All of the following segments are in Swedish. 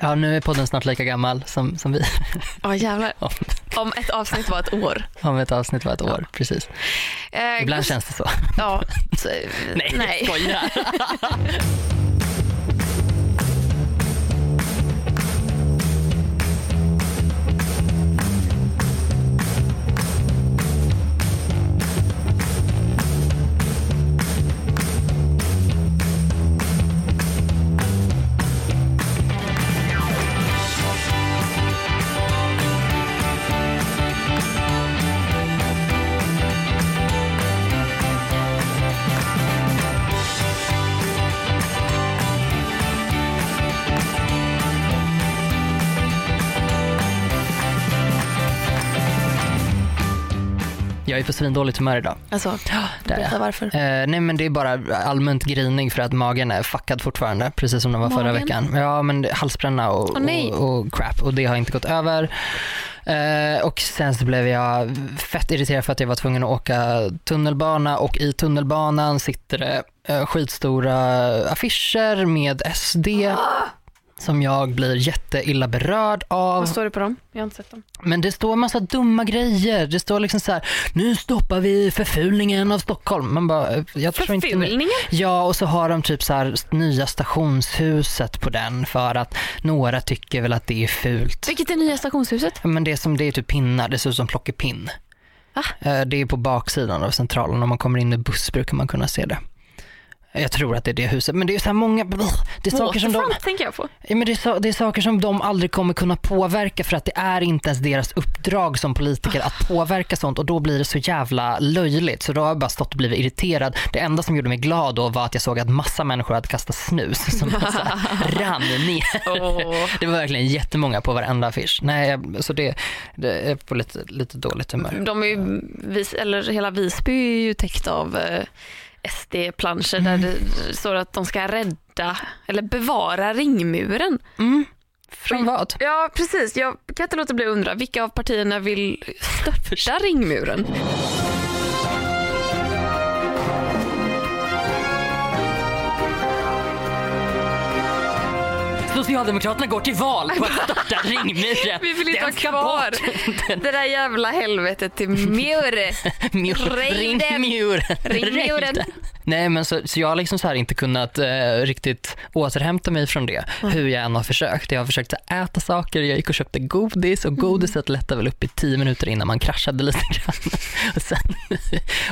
Ja, nu är podden snart lika gammal som, som vi. Ja jävlar. Om, Om ett avsnitt var ett år. om ett avsnitt var ett år, precis. Eh, Ibland känns det så. Ja. Så, Nej, nej. skojar. Jag är på svindåligt humör idag. Alltså, berätta varför. Eh, nej men det är bara allmänt grining för att magen är fuckad fortfarande, precis som den var förra Magen? veckan. Ja men halsbränna och, nej. och, och crap och det har inte gått över. Eh, och sen så blev jag fett irriterad för att jag var tvungen att åka tunnelbana och i tunnelbanan sitter det eh, skitstora affischer med SD som jag blir jätteilla berörd av. Vad står det på dem? Jag har inte sett dem. Men det står massa dumma grejer. Det står liksom så här, nu stoppar vi förfulningen av Stockholm. Man bara, jag tror inte... Förfulningen? Ja, och så har de typ så här nya stationshuset på den för att några tycker väl att det är fult. Vilket är nya stationshuset? Men det är som det är typ pinnar, det ser ut som plockepinn. Va? Eh, Det är på baksidan av centralen. Om man kommer in med buss brukar man kunna se det. Jag tror att det är det huset, men det är så här många, det är saker som de, tänker jag på. Ja, men det, är så, det är saker som de aldrig kommer kunna påverka för att det är inte ens deras uppdrag som politiker att påverka sånt och då blir det så jävla löjligt. Så då har jag bara stått och blivit irriterad. Det enda som gjorde mig glad då var att jag såg att massa människor hade kastat snus som bara så här rann ner. Åh. Det var verkligen jättemånga på varenda affisch. Nej, så det, det är på lite, lite dåligt humör. De är ju, eller hela Visby är ju täckt av eh, SD-planscher där det står att de ska rädda eller bevara ringmuren. Mm. Från vad? Ja precis, jag kan inte låta bli att undra vilka av partierna vill störta ringmuren? Socialdemokraterna går till val på att starta ringmuren. Vi vill inte Den ha ska kvar bort. det där jävla helvetet till mur. Mur- Ring den. Nej men så, så jag har liksom så här inte kunnat eh, riktigt återhämta mig från det hur jag än har försökt. Jag har försökt här, äta saker, jag gick och köpte godis och godiset lättade väl upp i tio minuter innan man kraschade lite grann. Och, sen,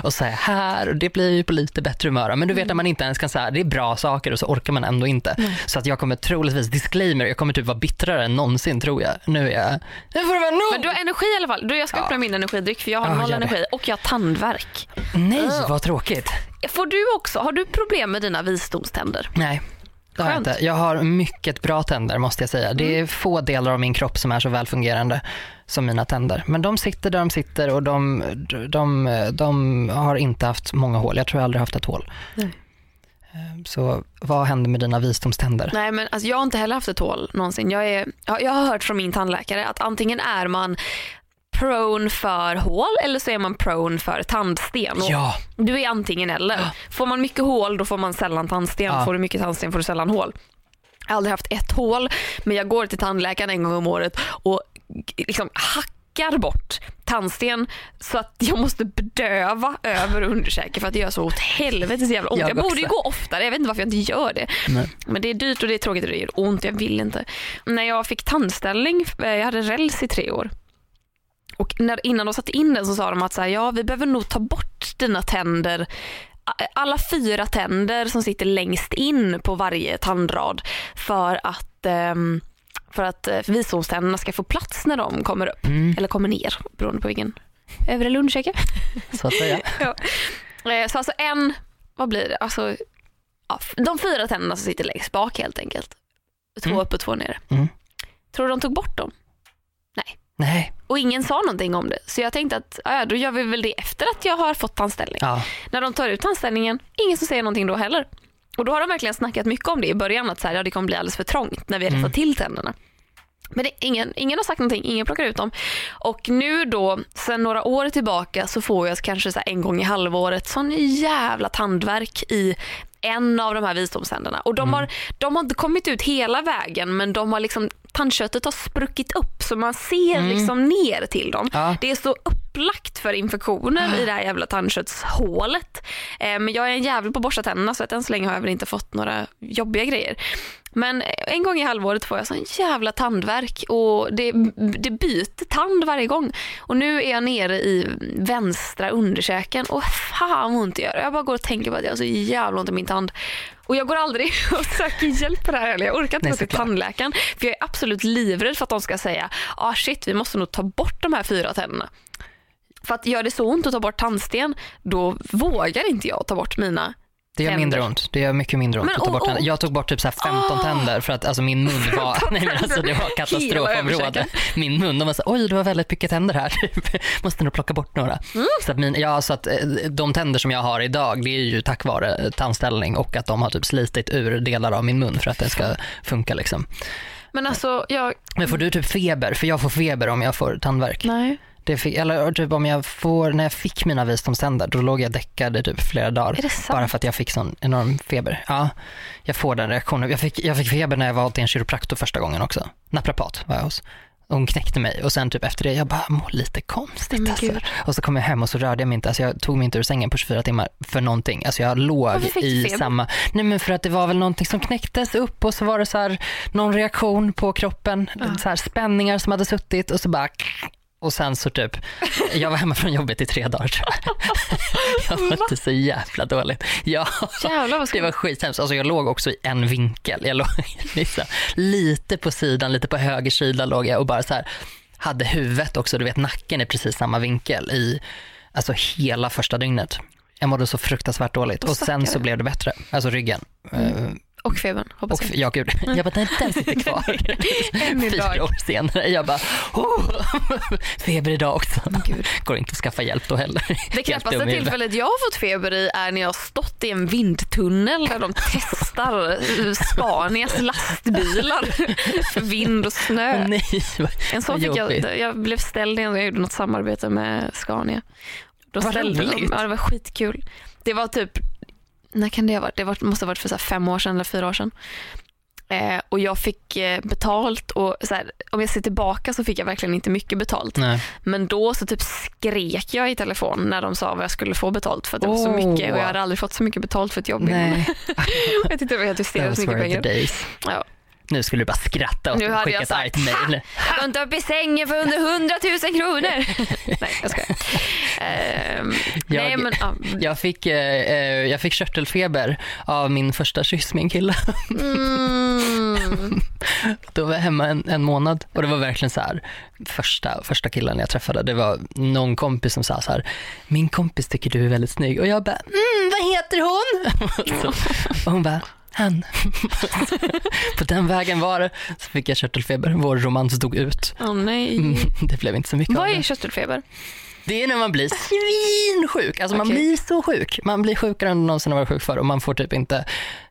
och så är jag här och det blir ju på lite bättre humör. Men du vet när man inte ens kan säga det är bra saker och så orkar man ändå inte. Så att jag kommer troligtvis, disclaimer, jag kommer typ vara bittrare än någonsin tror jag. Nu är jag, nu får det vara nog! Men du har energi i alla fall. Du, jag ska öppna min energidryck för jag har Ja, noll energi och jag har tandvärk. Nej vad tråkigt. Får du också, har du problem med dina visdomständer? Nej. Jag. Mm. inte. jag har mycket bra tänder måste jag säga. Det är få delar av min kropp som är så välfungerande som mina tänder. Men de sitter där de sitter och de, de, de har inte haft många hål. Jag tror jag aldrig haft ett hål. Nej. Eh, Så vad händer med dina visdomständer? Nej men alltså, jag har inte heller haft ett hål någonsin. Jag, är, ja, jag har hört från min tandläkare att antingen är man prone för hål eller så är man prone för tandsten. Ja, Du är antingen eller. Får man mycket hål då får man sällan tandsten. Ja. Får du mycket tandsten får du sällan hål. Jag har aldrig haft ett hål men jag går till tandläkaren en gång om året och liksom hackar bort tandsten så att jag måste bedöva över underkäke för att det gör så åt helvetes jävla ont. Jag Jag, borde ju gå oftare, jag vet inte varför jag inte gör det. Nej. Men det är dyrt och det är tråkigt och det gör ont, jag vill inte. När jag fick tandställning, eh, jag hade räls i tre år. Och när, innan de satte in den så sa de att så här, ja, vi behöver nog ta bort dina tänder alla fyra tänder som sitter längst in på varje tandrad för att, ehm, för att eh, visdomständerna ska få plats när de kommer upp. mm, Eller kommer ner beroende på vilken övre eller underkäke. så att säga. Ja. Eh, Så alltså en, vad blir det? Alltså, ja, de fyra tänderna som sitter längst bak helt enkelt. Två Mm. upp och två ner. Mm. Tror du de tog bort dem? Nej, Och ingen sa någonting om det. Så jag tänkte att ja, då gör vi väl det efter att jag har fått tandställning. ja. När de tar ut tandställningen, ingen som säger någonting då heller. Och då har de verkligen snackat mycket om det i början, att så här, ja, det kommer bli alldeles för trångt när vi har Mm. till tänderna. Men det, ingen, ingen har sagt någonting, ingen plockar ut dem. Och nu då, sen några år tillbaka så får jag kanske så en gång i halvåret sån jävla tandvärk i en av de här visdomständerna. Och de, har, de har inte kommit ut hela vägen men de har liksom, tandköttet har spruckit upp så man ser Mm. liksom ner till dem. Ja. Det är så upplagt för infektioner i det här jävla tandköttshålet. Eh, men jag är en jävel på att borsta tänderna så att än så länge har jag väl inte fått några jobbiga grejer. Men en gång i halvåret får jag sån jävla tandvärk och det, det byter tand varje gång. Och nu är jag nere i vänstra underkäken och fan vad ont det gör. Jag bara går och tänker på att jag har så jävla ont i min tand. Och jag går aldrig och söker hjälp på det här heller. Jag orkar inte gå till tandläkaren. För jag är absolut livrädd för att de ska säga ah shit vi måste nog ta bort de här fyra tänderna. För att gör det så ont att ta bort tandsten då vågar inte jag ta bort mina Det gör mindre ont. Det gör mycket mindre ont Men, att ta bort. Jag tog bort typ så här 15 Ah. tänder för att alltså min mun var, nej men alltså det var katastrofområde. Min mun, de var så oj det var väldigt mycket tänder här, måste nog plocka bort några. Mm. Så att min, ja så att eh, de tänder som jag har idag det är ju tack vare tandställning och att de har typ slitit ur delar av min mun för att den ska funka liksom. Men alltså jag, Men får du typ feber? För jag får feber om jag får tandvärk. nej. Det fick, eller typ om jag får, när jag fick mina visdomständer då låg jag däckad i typ flera dagar. Bara för att jag fick sån enorm feber. Ja, jag får den reaktionen. Jag fick, jag fick feber när jag var till en kiropraktor första gången också. Naprapat var jag hos. Hon knäckte mig och sen typ efter det, jag bara mår lite konstigt Men alltså. gud. Och så kom jag hem och så rörde jag mig inte, alltså jag tog mig inte ur sängen på 24 timmar för någonting. Alltså jag låg i samma, nej men för att det var väl någonting som knäcktes upp och så var det så här någon reaktion på kroppen, Ja. så här spänningar som hade suttit och så bara och sen så typ, jag var hemma från jobbet i tre dagar tror jag. Jag mådde så jävla dåligt. Ja, Jävlar vad det skumt. var skithemskt. Alltså jag låg också i en vinkel. Jag låg liksom, lite på sidan, lite på höger sida låg jag och bara så här hade huvudet också, du vet nacken är precis samma vinkel i alltså hela första dygnet. Jag mådde så fruktansvärt dåligt Åh, och sen så blev det bättre, alltså ryggen. Eh, Och febern hoppas Och jag. ja, gud, jag bara, den, den sitter kvar. Än idag. Fyra år senare, jag bara, oh, feber idag också. Gud. Går inte att skaffa hjälp då heller. Det knappaste tillfället jag har fått feber i är när jag har stått i en vindtunnel där de testar Scanias lastbilar för vind och snö. Nej, vad- En sån fick jag, jag blev ställd gång, jag gjorde något samarbete med Scania. Då Vad ställde de, roligt. ja, det var skitkul. Det var typ, när kan det ha varit? Det måste ha varit för så fem år sedan eller fyra år sedan. Eh, och jag fick eh, betalt och så här, om jag ser tillbaka så fick jag verkligen inte mycket betalt. Nej. Men då så typ skrek jag i telefon när de sa vad jag skulle få betalt för att det var så mycket och jag hade aldrig fått så mycket betalt för ett jobb Jag tyckte det var helt hysteriskt mycket pengar. Ja. Nu skulle du bara skratta och Nu hade skicka jag ett sagt, mejl. Går inte upp i sängen för under 100 000 kronor. Nej, jag skojar. Nej, Jag- men, ja. Jag fick, eh, jag fick körtelfeber av min första kyss med en kille. mm. Då var jag hemma en, en månad och det var verkligen så här första, första killen jag träffade. Det var någon kompis som sa så här, min kompis tycker du är väldigt snygg och jag bara, mm, vad heter hon? så, och hon bara, han. På den vägen var det. Så fick jag körtelfeber, vår romans dog ut. Åh nej. Mm, det blev inte så mycket Vad av är det. körtelfeber? Det är när man blir svinsjuk. Alltså man Okej. blir så sjuk. Man blir sjukare än någonsin har varit sjuk för och man får typ inte.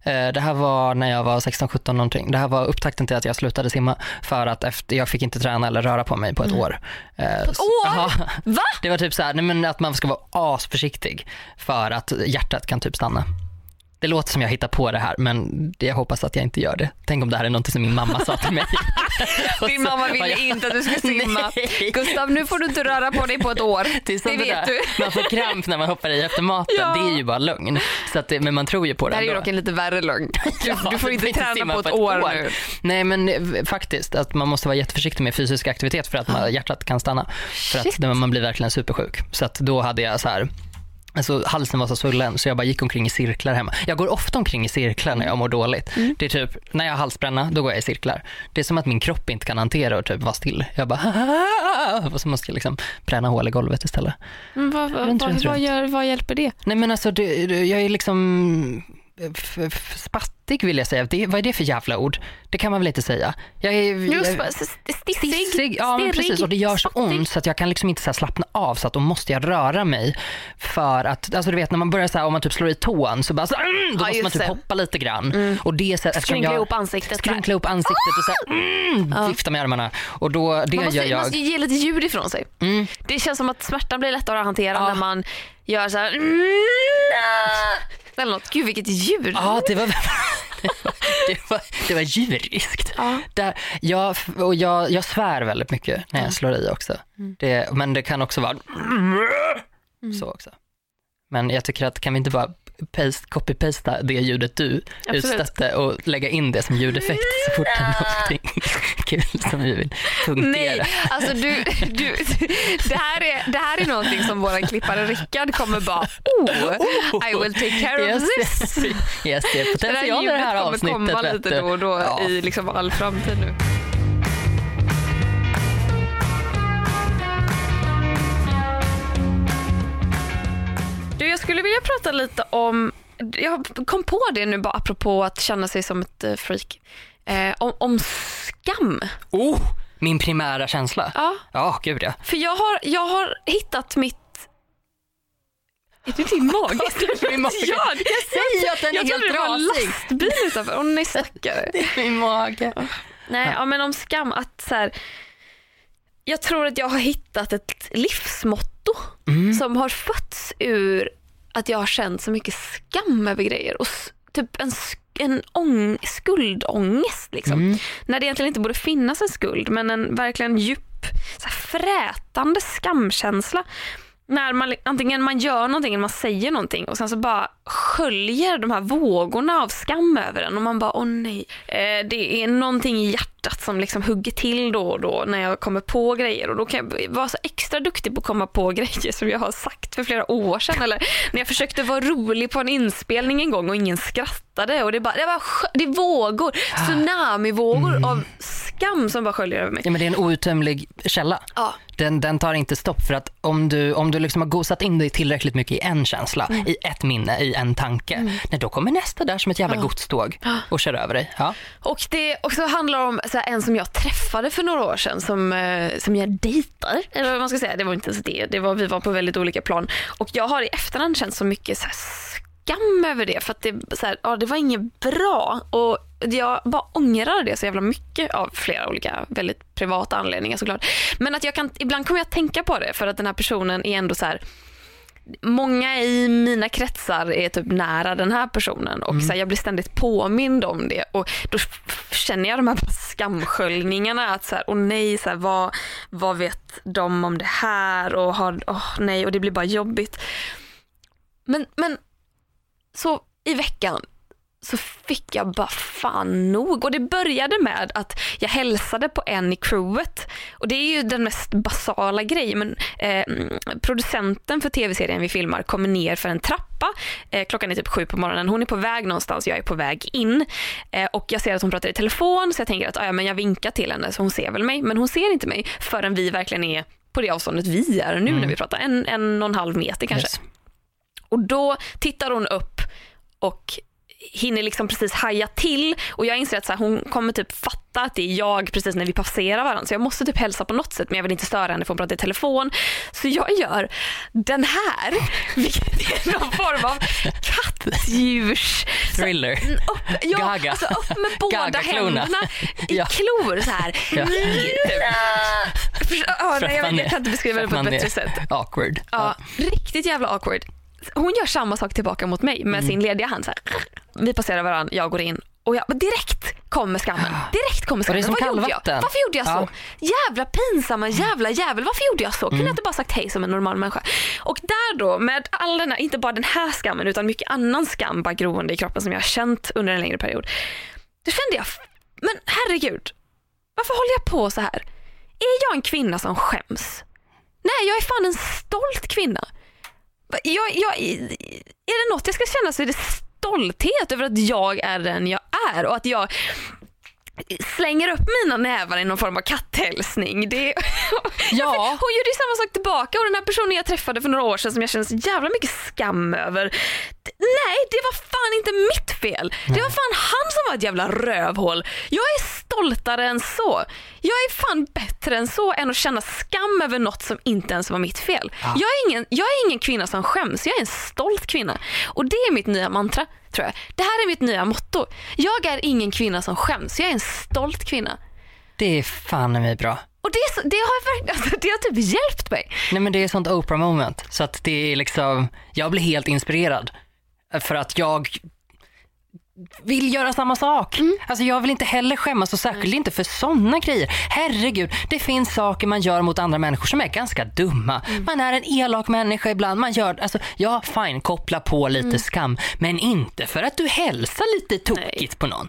Eh, det här var när jag var 16-17 någonting. Det här var upptakten till att jag slutade simma för att efter, jag fick inte träna eller röra på mig på ett år. Eh, på ett år? Va? Det var typ så här, nej, men att man ska vara asförsiktig för att hjärtat kan typ stanna. Det låter som jag hittar på det här men jag hoppas att jag inte gör det. Tänk om det här är något som min mamma sa till mig. Din mamma ville jag- inte att du skulle simma. Nej. Gustav, nu får du inte röra på dig på ett år. Det, Det vet du. Man får kramp när man hoppar i efter maten. Ja. Det är ju bara lögn. Så att det, men man tror ju på det Det här är ju ändå. dock en lite värre lögn. Du, Ja, du får inte träna simma på ett år, nu. Nej men eh, faktiskt att man måste vara jätteförsiktig med fysisk aktivitet för att man, hjärtat kan stanna. För Shit. att det- man blir verkligen supersjuk. Så att då hade jag så här Alltså halsen var så svullen så jag bara gick omkring i cirklar hemma. Jag går ofta omkring i cirklar när jag mår dåligt. Mm. Det är typ, när jag har halsbränna, då går jag i cirklar. Det är som att min kropp inte kan hantera och typ vara still. Jag bara och så måste jag liksom bränna hål i golvet istället. Men vad, vad, Runt, vad, runt, vad, runt. gör, vad hjälper det? Nej men alltså det, det- jag är liksom spattig vill jag säga. Det, vad är det för jävla ord? Det kan man väl inte säga? Jag är, jag, stissig, Stissig, ja men precis och det gör så ont så att jag kan liksom inte så här slappna av så att då måste jag röra mig för att, alltså du vet när man börjar så här, om man typ slår i tån så bara så, mm, då måste just man typ det. hoppa lite grann. Och det är så, eftersom Skrynkla ihop ansiktet. skrynkla upp ansiktet och så här, mm, vifta med armarna och då, det Man måste, gör man jag. måste ge lite ljud ifrån sig. Mm. Det känns som att smärtan blir lättare att hantera Ja. när man gör så här. Mm, ah. eller något. Gud vilket ljud. Ja, det var, det var, det var, djuriskt. Ja. Där, jag, och jag, jag svär väldigt mycket när jag slår i också. Det, men det kan också vara så också. Men jag tycker att kan vi inte bara paste, copy-pasta det ljudet du Absolut. utstötte och lägga in det som ljudeffekt så fort det är någonting kul som vi vill punktera. Nej, alltså du, du, det, här är, det här är någonting som vår klippare Rickard kommer bara oh, I will take care of Jag this. jag ser Det där potential i det ljudet här kommer avsnittet. komma vet lite du. då och då Ja. i liksom all framtid nu. Du, jag skulle vilja prata lite om, jag kom på det nu bara apropå att känna sig som ett eh, freak, eh, om, om skam. Oh, min primära känsla. Ja, Ja, gud ja. för jag har, jag har hittat mitt är det din mage? Min mage. Ja, Jag säger att den är jag trodde helt det var en lastbil utanför. Åh nej stackare. Min mage. Nej, Ja. men om skam att så här, jag tror att jag har hittat ett livsmotto Mm. som har fötts ur att jag har känt så mycket skam över grejer och typ en, en ång, skuldångest liksom. Mm. När det egentligen inte borde finnas en skuld men en verkligen djup så frätande skamkänsla. När man, antingen man gör någonting eller man säger någonting och sen så bara sköljer de här vågorna av skam över en och man bara åh nej. Eh, det är någonting i hjärtat som liksom hugger till då och då när jag kommer på grejer och då kan jag vara så extra duktig på att komma på grejer som jag har sagt för flera år sedan eller när jag försökte vara rolig på en inspelning en gång och ingen skrattade och det, bara, det, var, skö- det är vågor, tsunamivågor av skam som bara sköljer över mig. Ja, men det är en outtömlig källa. Ja. Den, den tar inte stopp för att om du, om du liksom har gosat in dig tillräckligt mycket i en känsla, Mm. i ett minne, i en tanke, nej, då kommer nästa där som ett jävla godståg och kör över dig. Ja. Och det också handlar om så en som jag träffade för några år sedan som, eh, som jag dejtar. Eller vad man ska säga, det var inte ens det. det var, vi var på väldigt olika plan. Och jag har i efterhand känt så mycket så här, skam över det. För att det, så här, ja, det var inget bra. Och jag bara ångrar det så jävla mycket av flera olika väldigt privata anledningar såklart. Men att jag kan, ibland kommer jag att tänka på det för att den här personen är ändå så här Många i mina kretsar är typ nära den här personen och så här, jag blir ständigt påmind om det och då känner jag de här skamsköljningarna att så här, åh nej, så här, vad, vad vet de om det här och har, åh nej och det blir bara jobbigt. Men, men så i veckan så fick jag bara fan nog. Och det började med att jag hälsade på en i crewet. Och det är ju den mest basala grejen. Men eh, mm, producenten för tv-serien vi filmar kommer ner för en trappa. Eh, klockan är typ sju på morgonen. Hon är på väg någonstans, jag är på väg in. Eh, och jag ser att hon pratar i telefon så jag tänker att ah, ja, men jag vinkar till henne så hon ser väl mig. Men hon ser inte mig förrän vi verkligen är på det avståndet vi är nu när vi pratar. En, en och en halv meter kanske. Yes. Och då tittar hon upp och hinner liksom precis haja till och jag inser att så här, hon kommer typ fatta att det är jag precis när vi passerar varandra så jag måste typ hälsa på något sätt men jag vill inte störa henne för hon pratar i telefon. Så jag gör den här, vilket är någon form av kattdjurs... Thriller. Upp, ja, Gaga. alltså upp med båda Gaga-klorna. händerna i Ja. klor så här. Ja. Förstå- ja, nej, jag, vet, jag kan inte beskriva det på ett bättre sätt. Awkward. Ja, riktigt jävla awkward. Hon gör samma sak tillbaka mot mig med sin lediga hand. Så här. Vi passerar varandra, jag går in och jag, direkt kommer skammen. Direkt kommer skammen. Vad gjorde jag? Varför gjorde jag så? Jävla pinsamma jävla jävel. Varför gjorde jag så? Kunde jag inte bara sagt hej som en normal människa? Och där då med all den här, inte bara den här skammen utan mycket annan skam bara groende i kroppen som jag har känt under en längre period. Då kände jag, men herregud, varför håller jag på så här? Är jag en kvinna som skäms? Nej, jag är fan en stolt kvinna. Jag, jag, är det något jag ska känna så är det stolthet över att jag är den jag är och att jag slänger upp mina nävar i någon form av katthälsning. Det... Ja. Hon gjorde ju samma sak tillbaka och den här personen jag träffade för några år sedan som jag kände så jävla mycket skam över. Nej, det var fan inte mitt fel. Det var fan han som var ett jävla rövhål. Jag är stoltare än så. Jag är fan bättre än så än att känna skam över något som inte ens var mitt fel. Jag, är ingen, jag är ingen kvinna som skäms, jag är en stolt kvinna. Och det är mitt nya mantra, tror jag. Det här är mitt nya motto. Jag är ingen kvinna som skäms, jag är en stolt kvinna. Det är fan mig bra. Och det, är det, har, alltså, det har typ hjälpt mig. Nej men det är sånt Oprah moment. Så att det är liksom, jag blir helt inspirerad. För att jag vill göra samma sak. Alltså jag vill inte heller skämmas och särskilt inte för sådana grejer. Herregud, det finns saker man gör mot andra människor som är ganska dumma. Man är en elak människa ibland. Man gör, alltså, ja fine, koppla på lite skam. Men inte för att du hälsar lite tokigt på någon.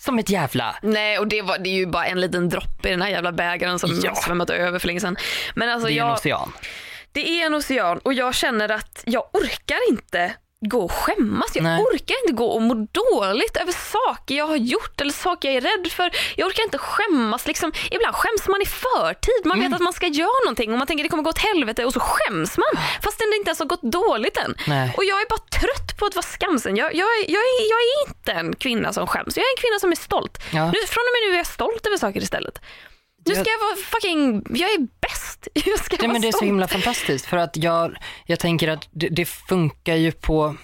Som ett jävla... Nej, och det, var, det är ju bara en liten droppe i den här jävla bägaren som Ja. svämmat över för länge sedan. Men alltså, Det är en jag, ocean. det är en ocean och jag känner att jag orkar inte gå och skämmas. Jag Nej. orkar inte gå och må dåligt över saker jag har gjort eller saker jag är rädd för. Jag orkar inte skämmas. Liksom, ibland skäms man i förtid. Man Mm. vet att man ska göra någonting och man tänker att det kommer gå åt helvete och så skäms man fastän det inte ens har gått dåligt än. Nej. Och jag är bara trött på att vara skamsen. Jag, jag, är- jag, är, jag är inte en kvinna som skäms. Jag är en kvinna som är stolt. Ja. Nu, från och med nu är jag stolt över saker istället. Nu ska Jag- vara fucking, jag är bäst. Jag ska Nej, vara men det är så himla fantastiskt för att jag, jag tänker att det, det funkar ju på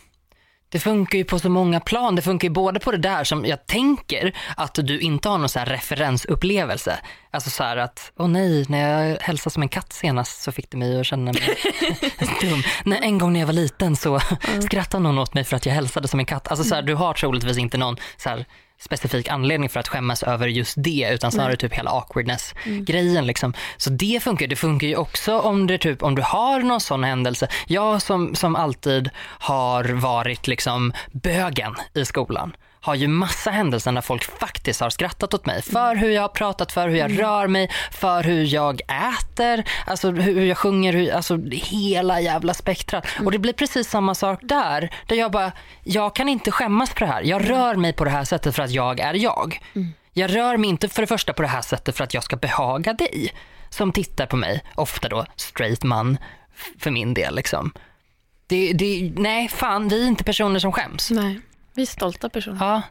det funkar ju på så många plan. Det funkar ju både på det där som jag tänker att du inte har någon så här referensupplevelse. Alltså så här att, åh nej, när jag hälsade som en katt senast så fick det mig att känna mig dum. Nej, en gång när jag var liten så skrattade någon åt mig för att jag hälsade som en katt. Alltså så här, du har troligtvis inte någon så här specifik anledning för att skämmas över just det utan snarare typ hela awkwardness-grejen. Liksom. Så det funkar Det funkar ju också om, det typ, om du har någon sån händelse. Jag som, som alltid har varit liksom bögen i skolan har ju massa händelser när folk faktiskt har skrattat åt mig för hur jag har pratat, för hur jag rör mig, för hur jag äter, alltså hur jag sjunger, hur, alltså hela jävla spektrat. Och det blir precis samma sak där, där jag bara, jag kan inte skämmas för det här. Jag rör mig på det här sättet för att jag är jag. Jag rör mig inte för det första på det här sättet för att jag ska behaga dig som tittar på mig, ofta då straight man för min del liksom. Det, det, nej, fan, vi är inte personer som skäms. Nej, vi är stolta personer. Ja,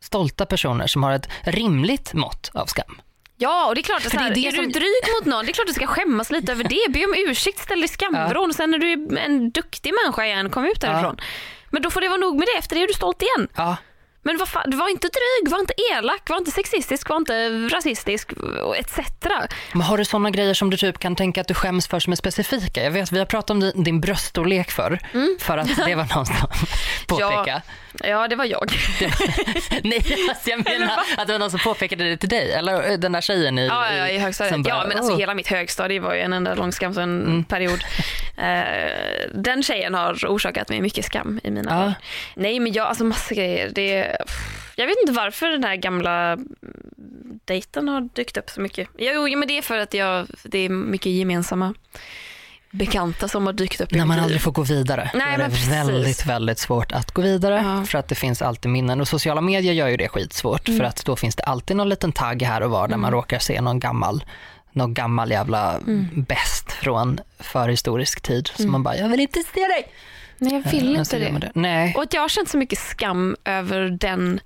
stolta personer som har ett rimligt mått av skam. Ja, och det är klart att så här, det är det är som- du dryg mot någon, det är klart du ska skämmas lite över det. Be om ursäkt, ställ dig i skamvrån. Sen när du är en duktig människa igen, kom ut därifrån. Men då får det vara nog med det, efter det är du stolt igen. Ja, Men vad fan, var inte dryg, var inte elak, var inte sexistisk, var inte rasistisk etc. men har du sådana grejer som du typ kan tänka att du skäms för som är specifika? Jag vet, vi har pratat om din, din bröststorlek för för att det var någon som påpekade. Ja, det var jag. Nej, alltså jag menar att det var någon som påpekade det till dig, eller den där tjejen i, Ja, ja, i högstadiet. bara, ja, men alltså "Åh." hela mitt högstadie var ju en enda lång skamsen Mm. period. Eh, den tjejen har orsakat mig mycket skam i mina Ja. Nej, men jag, alltså massa grejer. Det, jag vet inte varför den här gamla dejten har dykt upp så mycket. Jo, men det är för att jag, det är mycket gemensamma bekanta som har dykt upp När man aldrig får gå vidare. Nej, då är men det precis. väldigt, väldigt svårt att gå vidare Ja. för att det finns alltid minnen. Och sociala medier gör ju det skitsvårt Mm. för att då finns det alltid någon liten tagg här och var där man råkar se någon gammal någon gammal jävla Mm. bäst från förhistorisk tid. Så man bara, jag vill inte se dig. Nej, jag vill så inte man det. Nej. Och att jag har känt så mycket skam över den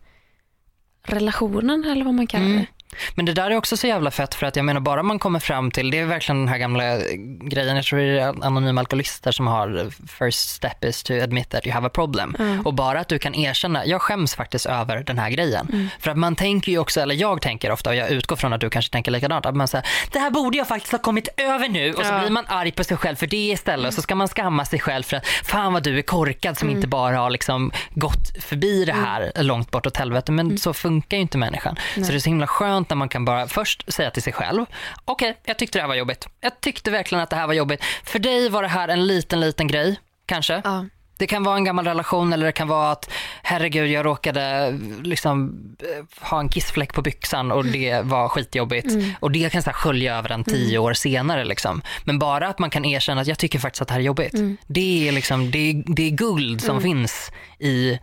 relationen eller vad man kallar Mm. det. Men det där är också så jävla fett för att jag menar bara man kommer fram till, det är verkligen den här gamla grejen, jag tror det är anonyma alkoholister som har first step is to admit that you have a problem. Och bara att du kan erkänna, jag skäms faktiskt över den här grejen. För att man tänker ju också, eller jag tänker ofta och jag utgår från att du kanske tänker likadant, att man säger det här borde jag faktiskt ha kommit över nu. Och så Ja. blir man arg på sig själv för det istället. Och så ska man skamma sig själv för att fan vad du är korkad som inte bara har liksom gått förbi det här långt bort åt helvete. Men så funkar ju inte människan. Så det är så himla skönt när man kan bara först säga till sig själv, okej jag tyckte det här var jobbigt. Jag tyckte verkligen att det här var jobbigt. För dig var det här en liten liten grej kanske. Ja. Det kan vara en gammal relation eller det kan vara att herregud jag råkade liksom eh, ha en kissfläck på byxan och det var skitjobbigt. Och det kan så här skölja över en tio år senare. Liksom. Men bara att man kan erkänna att jag tycker faktiskt att det här är jobbigt. Det, är liksom, det, är, det är guld som finns i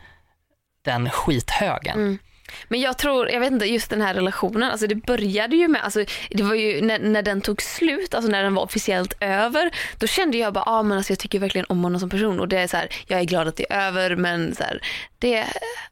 den skithögen. Men jag tror, jag vet inte, just den här relationen, alltså det började ju med, alltså det var ju när, när den tog slut, alltså när den var officiellt över, då kände jag bara, ah, men alltså jag tycker verkligen om honom som person och det är så här, jag är glad att det är över men så här, det,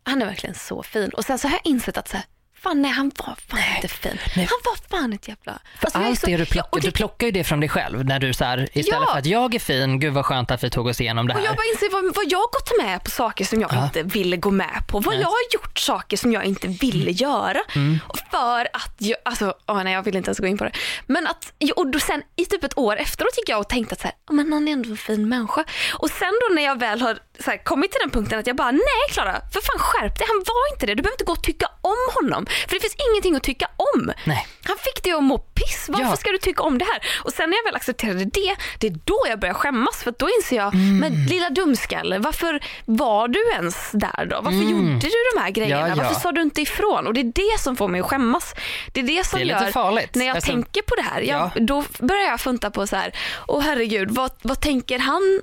han är verkligen så fin. Och sen så har jag insett att så här, Fan nej han var fan inte fin. Nej. Han var fan ett jävla... För Alltså, allt så- det du plockar, och det- du plockar ju det från dig själv när du så här, istället Ja. för att jag är fin, gud vad skönt att vi tog oss igenom det Och här. jag bara inser vad, vad jag gått med på saker som jag Ja. inte ville gå med på. Vad Nej. jag har gjort saker som jag inte ville göra. Och För att jag, alltså, åh nej jag vill inte ens gå in på det. Men att, och då sen i typ ett år efteråt gick jag och tänkte att så här, "Ja, men han är ändå en fin människa. Och sen då när jag väl har så här, kommit till den punkten att jag bara, nej Klara, för fan skärp dig, han var inte det. Du behöver inte gå och tycka om honom. För det finns ingenting att tycka om. Nej. Han fick dig att må piss. Varför Ja. ska du tycka om det här? Och sen när jag väl accepterade det, det är då jag börjar skämmas. För då inser jag, Mm. men lilla dumskalle, varför var du ens där då? Varför Mm. gjorde du de här grejerna? Ja, ja. Varför sa du inte ifrån? Och det är det som får mig att skämmas. Det är det som Det är gör, farligt. när jag Alltså- tänker på det här, jag, Ja. då börjar jag funta på så här, åh herregud, vad, vad tänker han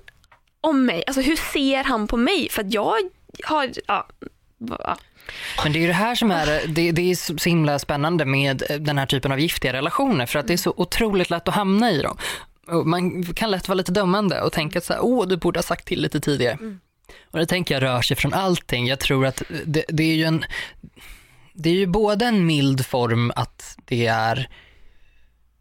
om mig? Alltså hur ser han på mig? För att jag har, ja, ja. Men det är ju det här som är, det, det är så himla spännande med eh, den här typen av giftiga relationer för att det är så otroligt lätt att hamna i dem. Man kan lätt vara lite dömande och tänka att så här, åh du borde ha sagt till lite tidigare. Och det tänker jag rör sig från allting. Jag tror att det, det är ju en, det är ju både en mild form att det är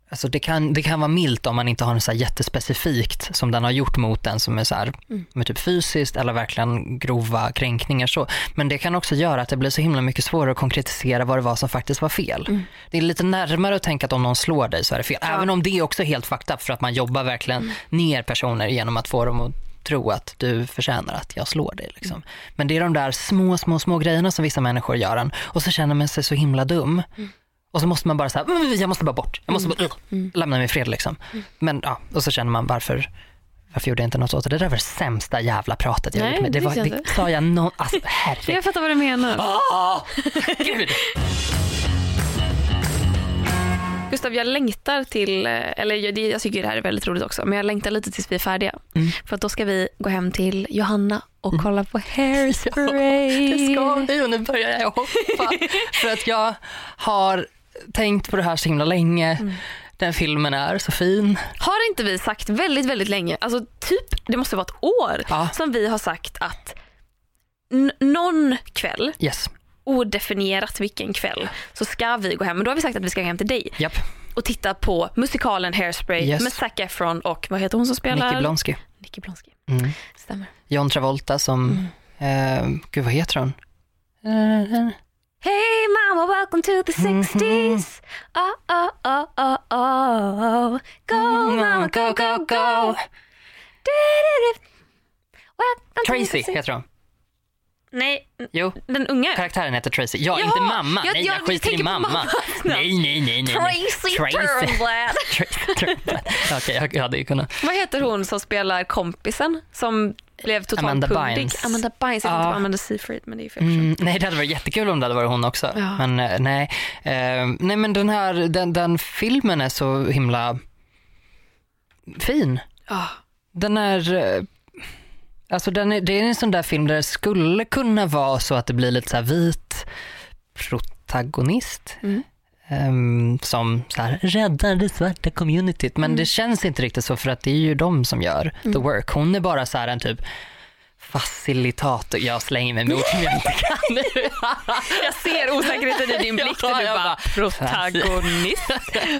Alltså det kan, det kan vara milt om man inte har en så jättespecifikt som den har gjort mot den som är så här, med typ fysiskt eller verkligen grova kränkningar så. Men det kan också göra att det blir så himla mycket svårare att konkretisera vad det var som faktiskt var fel. Det är lite närmare att tänka att om någon slår dig så är det fel. Även om det är också helt fucked up för att man jobbar verkligen ner personer genom att få dem att tro att du förtjänar att jag slår dig. Liksom. Men det är de där små, små, små grejerna som vissa människor gör en och så känner man sig så himla dum. Och så måste man bara säga, jag måste bara bort, jag måste bara, lämna mig i fred liksom. Men ja, och så känner man varför, varför gjorde jag inte något åt det? Det där var det sämsta jävla pratet jag Nej, gjort. med. Det, var, det sa jag någon, alltså herregud. Jag fattar vad du menar. Ah, gud. Gustav, jag längtar till, eh, eller jag, jag tycker det här är väldigt roligt också, men jag längtar lite tills vi är färdiga. Mm. För att då ska vi gå hem till Johanna och kolla på Hairspray. Det ska vi och nu börjar jag hoppa. För att jag har tänkt på det här så himla länge. Mm. Den filmen är så fin. Har inte vi sagt väldigt, väldigt länge, alltså typ, det måste vara ett år, Ja. som vi har sagt att någon kväll, Yes, odefinierat vilken kväll, så ska vi gå hem. Men då har vi sagt att vi ska gå hem till dig japp. och titta på musikalen Hairspray Yes. med Zac Efron och vad heter hon som spelar? Nicky Blonsky. Nicky Blonsky. Mm. Stämmer. John Travolta som, Mm. eh, gud vad heter hon? Hey mama, welcome to the 60s. Oh, oh, oh, oh, oh. Go mama, go, go, go. Welcome to Tracy the 60s. heter hon. Nej, Jo, den unga. karaktären heter Tracy. Ja, Jaha, inte mamma. jag- nej, jag, jag skiter i mamma. mammas namn. Nej, nej, nej, nej. Tracy. Tracy Turnblad. Okej, jag, jag hade ju kunnat. Vad heter hon som spelar kompisen som blev totalt Amanda pundig? Bynes. Amanda Bynes. Jag Ja. tänkte på Amanda Seyfried men det är ju fel. Mm, nej, det hade varit jättekul om det hade varit hon också. Ja. Men eh, nej. Eh, nej, men den här, den, den filmen är så himla fin. Ah. Den är, eh, alltså den är, det är en sån där film där det skulle kunna vara så att det blir lite så vit protagonist. Mm. Ehm, som så här, räddar det svarta communityt. Men Mm. det känns inte riktigt så för att det är ju de som gör the work. Hon är bara så här en typ facilitator. Jag slänger mig med ord som jag inte kan nu. Jag ser osäkerheten i din blick Ja, du bara, bara, protagonist,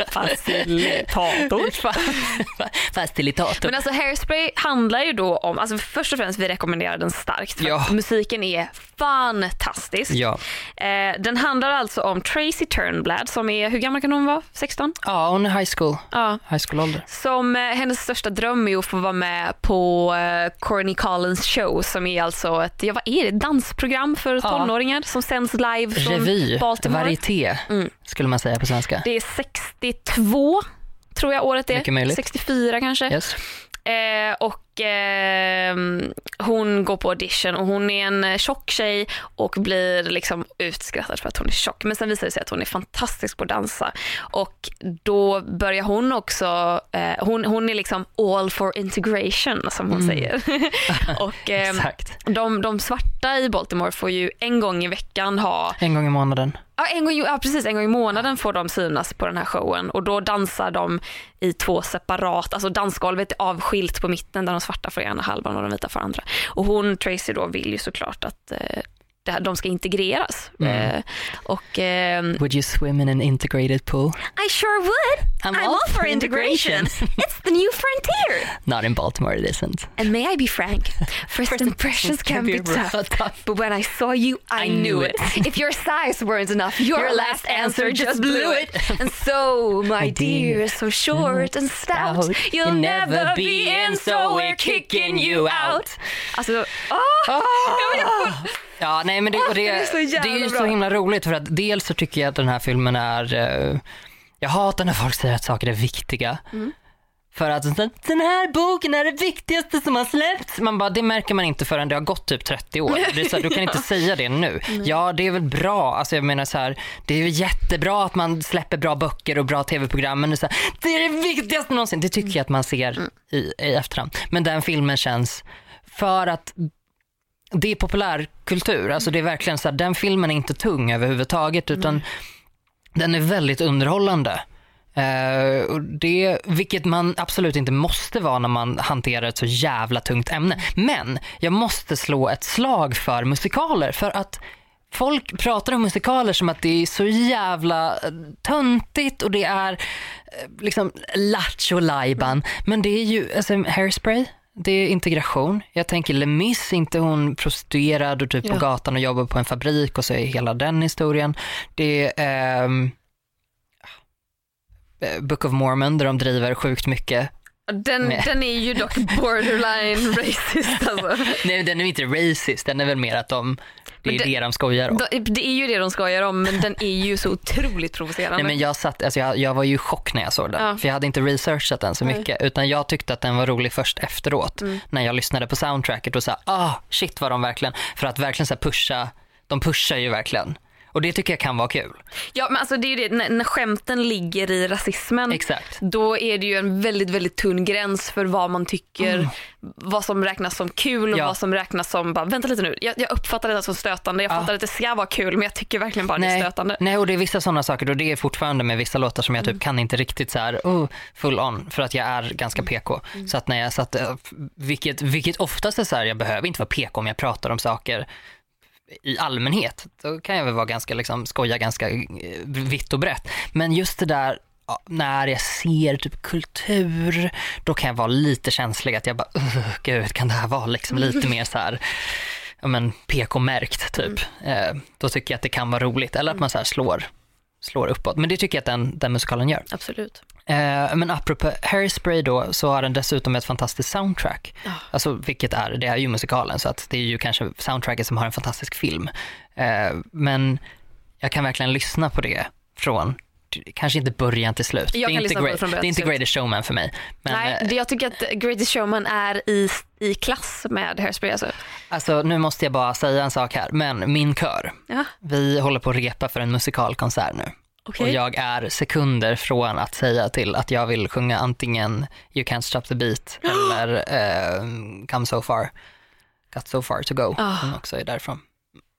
facilitator. Facilitator. Men alltså Hairspray handlar ju då om, alltså först och främst vi rekommenderar den starkt för Ja. musiken är fantastisk. Ja. Eh, den handlar alltså om Tracy Turnblad som är, hur gammal kan hon vara? 16? ja, hon är high school. Ja. High school-ålder. Som eh, hennes största dröm är att få vara med på eh, Courtney Collins show som är alltså ett, ja vad är det, dansprogram för tonåringar som sänds live från Revy, Baltimore. varieté Mm. skulle man säga på svenska. Det är 62 tror jag året är. Mycket möjligt. 64 kanske. Yes. Eh, och eh, hon går på audition och hon är en eh, tjock tjej och blir liksom utskrattad för att hon är tjock. Men sen visar det sig att hon är fantastisk på att dansa och då börjar hon också, eh, hon, hon är liksom all for integration som hon Mm. säger. och eh, Exakt. de, de svarta i Baltimore får ju en gång i veckan ha En gång i månaden. Ja, en gång, i- ja, precis. En gång i månaden får de synas på den här showen och då dansar de i två separat, alltså dansgolvet är avskilt på mitten där de svarta får ena halvan och de vita får andra. Och hon, Tracy då, vill ju såklart att eh, här, de ska integreras. Mm. Eh, och ehm, Would you swim in an integrated pool? I sure would! I'm, all for integration. It's the new frontier! Not in Baltimore it isn't. And may I be frank, first impressions can be tough. But when I saw you, I, I knew knew it. If your size weren't enough, your, Your last answer just blew it. And so, my dear, so short and stout, Stout, you'll never be in, so we're kicking you out. Alltså, åh! Ja, nej men det, det, det är så det är ju bra. så himla roligt för att dels så tycker jag att den här filmen är, eh, jag hatar när folk säger att saker är viktiga. Mm. För att den här boken är det viktigaste som har släppts. Man bara, det märker man inte förrän det har gått typ 30 år. Det är så här, du kan inte säga det nu. Ja, det är väl bra. Alltså jag menar så här, det är ju jättebra att man släpper bra böcker och bra tv-program. Men det är, så här, det är det viktigaste någonsin. Det tycker jag att man ser i, i efterhand. Men den filmen känns, för att det är populärkultur. Alltså det är verkligen så här, den filmen är inte tung överhuvudtaget utan den är väldigt underhållande. Och det, vilket man absolut inte måste vara när man hanterar ett så jävla tungt ämne. Men jag måste slå ett slag för musikaler för att folk pratar om musikaler som att det är så jävla eh, töntigt och det är eh, liksom lattjo lajban. Men det är ju, alltså Hairspray, det är integration. Jag tänker Lemis, inte hon prostituerad och typ på Ja. gatan och jobbar på en fabrik och så är hela den historien. Det är eh, Book of Mormon där de driver sjukt mycket. Den, Nej. den är ju dock borderline racist alltså. Nej den är inte racist, den är väl mer att de, det är det- det de skojar om. De- Det är ju det de skojar om men den är ju så otroligt provocerande. Nej, men jag, satt, alltså jag, jag var ju i chock när jag såg den, Ja. för jag hade inte researchat den så Nej. mycket, utan jag tyckte att den var rolig först efteråt, Mm. när jag lyssnade på soundtracket och sa, ah shit vad de verkligen, för att verkligen så pusha, de pushar ju verkligen. Och det tycker jag kan vara kul. Ja men alltså det är ju det, när, när skämten ligger i rasismen Exakt. då är det ju en väldigt, väldigt tunn gräns för vad man tycker, vad som räknas som kul och Mm. Ja. vad som räknas som, bara, vänta lite nu, jag, jag uppfattar det som stötande, jag Ja. fattar att det ska vara kul men jag tycker verkligen bara det är Nej, stötande. nej, och det är vissa sådana saker och det är fortfarande med vissa låtar som jag typ kan inte riktigt så här, oh, full on för att jag är ganska PK. Så att när jag satt, eh, vilket, vilket oftast är så här, jag behöver inte vara PK om jag pratar om saker i allmänhet. Då kan jag väl vara ganska, liksom, skoja ganska eh, vitt och brett. Men just det där ja, när jag ser typ kultur, då kan jag vara lite känslig att jag bara, "Ugh, gud kan det här vara liksom lite mer så här ja, men PK-märkt typ. Eh, då tycker jag att det kan vara roligt. Eller att man så slår, slår uppåt. Men det tycker jag att den, den musikalen gör. Absolut. Eh, men apropå Hairspray då, så har den dessutom ett fantastiskt soundtrack. Ja. Alltså vilket är, det är ju musikalen så att det är ju kanske soundtracket som har en fantastisk film. Eh, men jag kan verkligen lyssna på det från, kanske inte början till slut. Jag det är inte, great, det är inte. Greatest Showman för mig. Men Nej, eh, jag tycker att Greatest Showman är i, i klass med Hairspray. Alltså. alltså nu måste jag bara säga en sak här, men min kör, Ja, vi håller på att repa för en musikalkonsert nu. Okej. Och jag är sekunder från att säga till att jag vill sjunga antingen You can't stop the beat eller eh, Come so far, Got so far to go, Ah. som också är därifrån.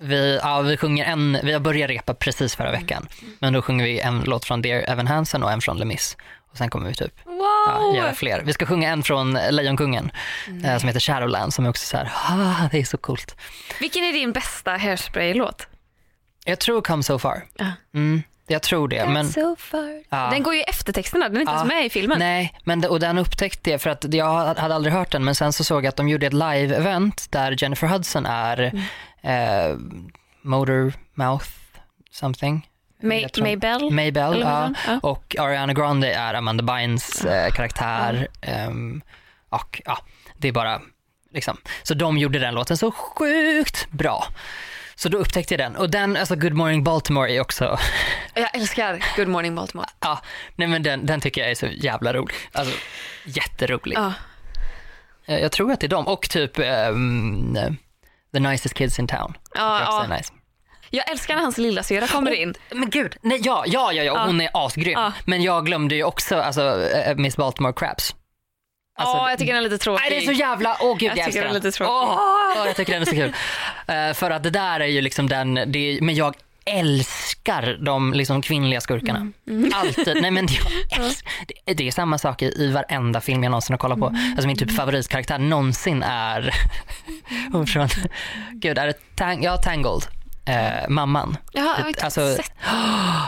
Vi, ja, vi sjunger en, vi har börjat repa precis förra veckan, men då sjunger vi en låt från Dear Evan Hansen och en från Lemis. Och sen kommer vi typ ja, Wow! göra fler. Vi ska sjunga en från Lejonkungen eh, som heter Shadowland som är också så här, ah, det är så coolt. Vilken är din bästa Hairspray-låt? Jag tror Come so far. Ja. Mm, jag tror det. Men, so. Ja. Den går ju i eftertexterna, den är inte Ja. ens med i filmen. Nej, men och den upptäckte jag för att jag hade aldrig hört den men sen så såg jag att de gjorde ett live-event där Jennifer Hudson är eh, Motor Mouth something. May, Maybell? Maybell, ja. Och Ariana Grande är Amanda Bynes eh, karaktär. ehm, och ja, det är bara liksom. Så de gjorde den låten så sjukt bra. Så då upptäckte jag den. Och den, alltså Good Morning Baltimore är också Jag älskar Good Morning Baltimore. Ja, nej men den, den tycker jag är så jävla rolig. Alltså jätterolig. Ja. Eh, Jag tror att det är dem och typ ehm, The Nicest Kids in Town. Ja, ja. nice. Jag älskar när hans lilla syra kommer in. Men gud, nej, ja, ja, ja, ja, hon är asgrym. Ja. Men jag glömde ju också alltså, eh, Miss Baltimore Crabs. Alltså, Ja, jag tycker den är lite tråkig. Nej, det är så jävla, åh gud Jag jag, tycker älskar den är den. lite tråkig. Åh, jag tycker den är så kul. Eh, för att det där är ju liksom den, är, men jag älskar de liksom kvinnliga skurkarna. Mm. Alltid. Nej men jag älskar, det, det är samma sak i, i varenda film jag någonsin har kollat på. Mm. Alltså min typ favoritkaraktär någonsin är, hon från, gud är det tang, ja, Tangled. Eh, mamman. Jag har, jag inte Alltså, sett.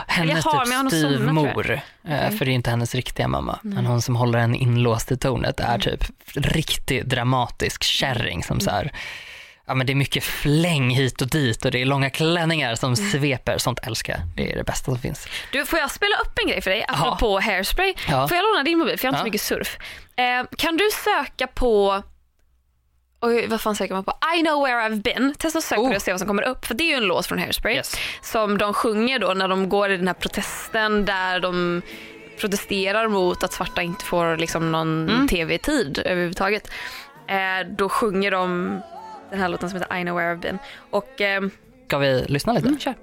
hennes har typ styvmor, eh, för det är inte hennes riktiga mamma, men hon som håller henne inlåst i tornet är typ riktigt dramatisk kärring som så här, ja men det är mycket fläng hit och dit och det är långa klänningar som sveper, sånt älskar. Det är det bästa som finns. Du, får jag spela upp en grej för dig apropå hairspray? Ja. Får jag låna din mobil för jag har inte Ja. så mycket surf. Eh, kan du söka på Oj, vad fan söker man på? I know where I've been. Testa att söka på Oh. det och se vad som kommer upp. För det är ju en låt från Hairspray. Yes. Som de sjunger då när de går i den här protesten där de protesterar mot att svarta inte får liksom någon Mm. tv-tid överhuvudtaget. Eh, då sjunger de den här låten som heter I know where I've been. Och ehm, Ska vi lyssna lite? mm, kör.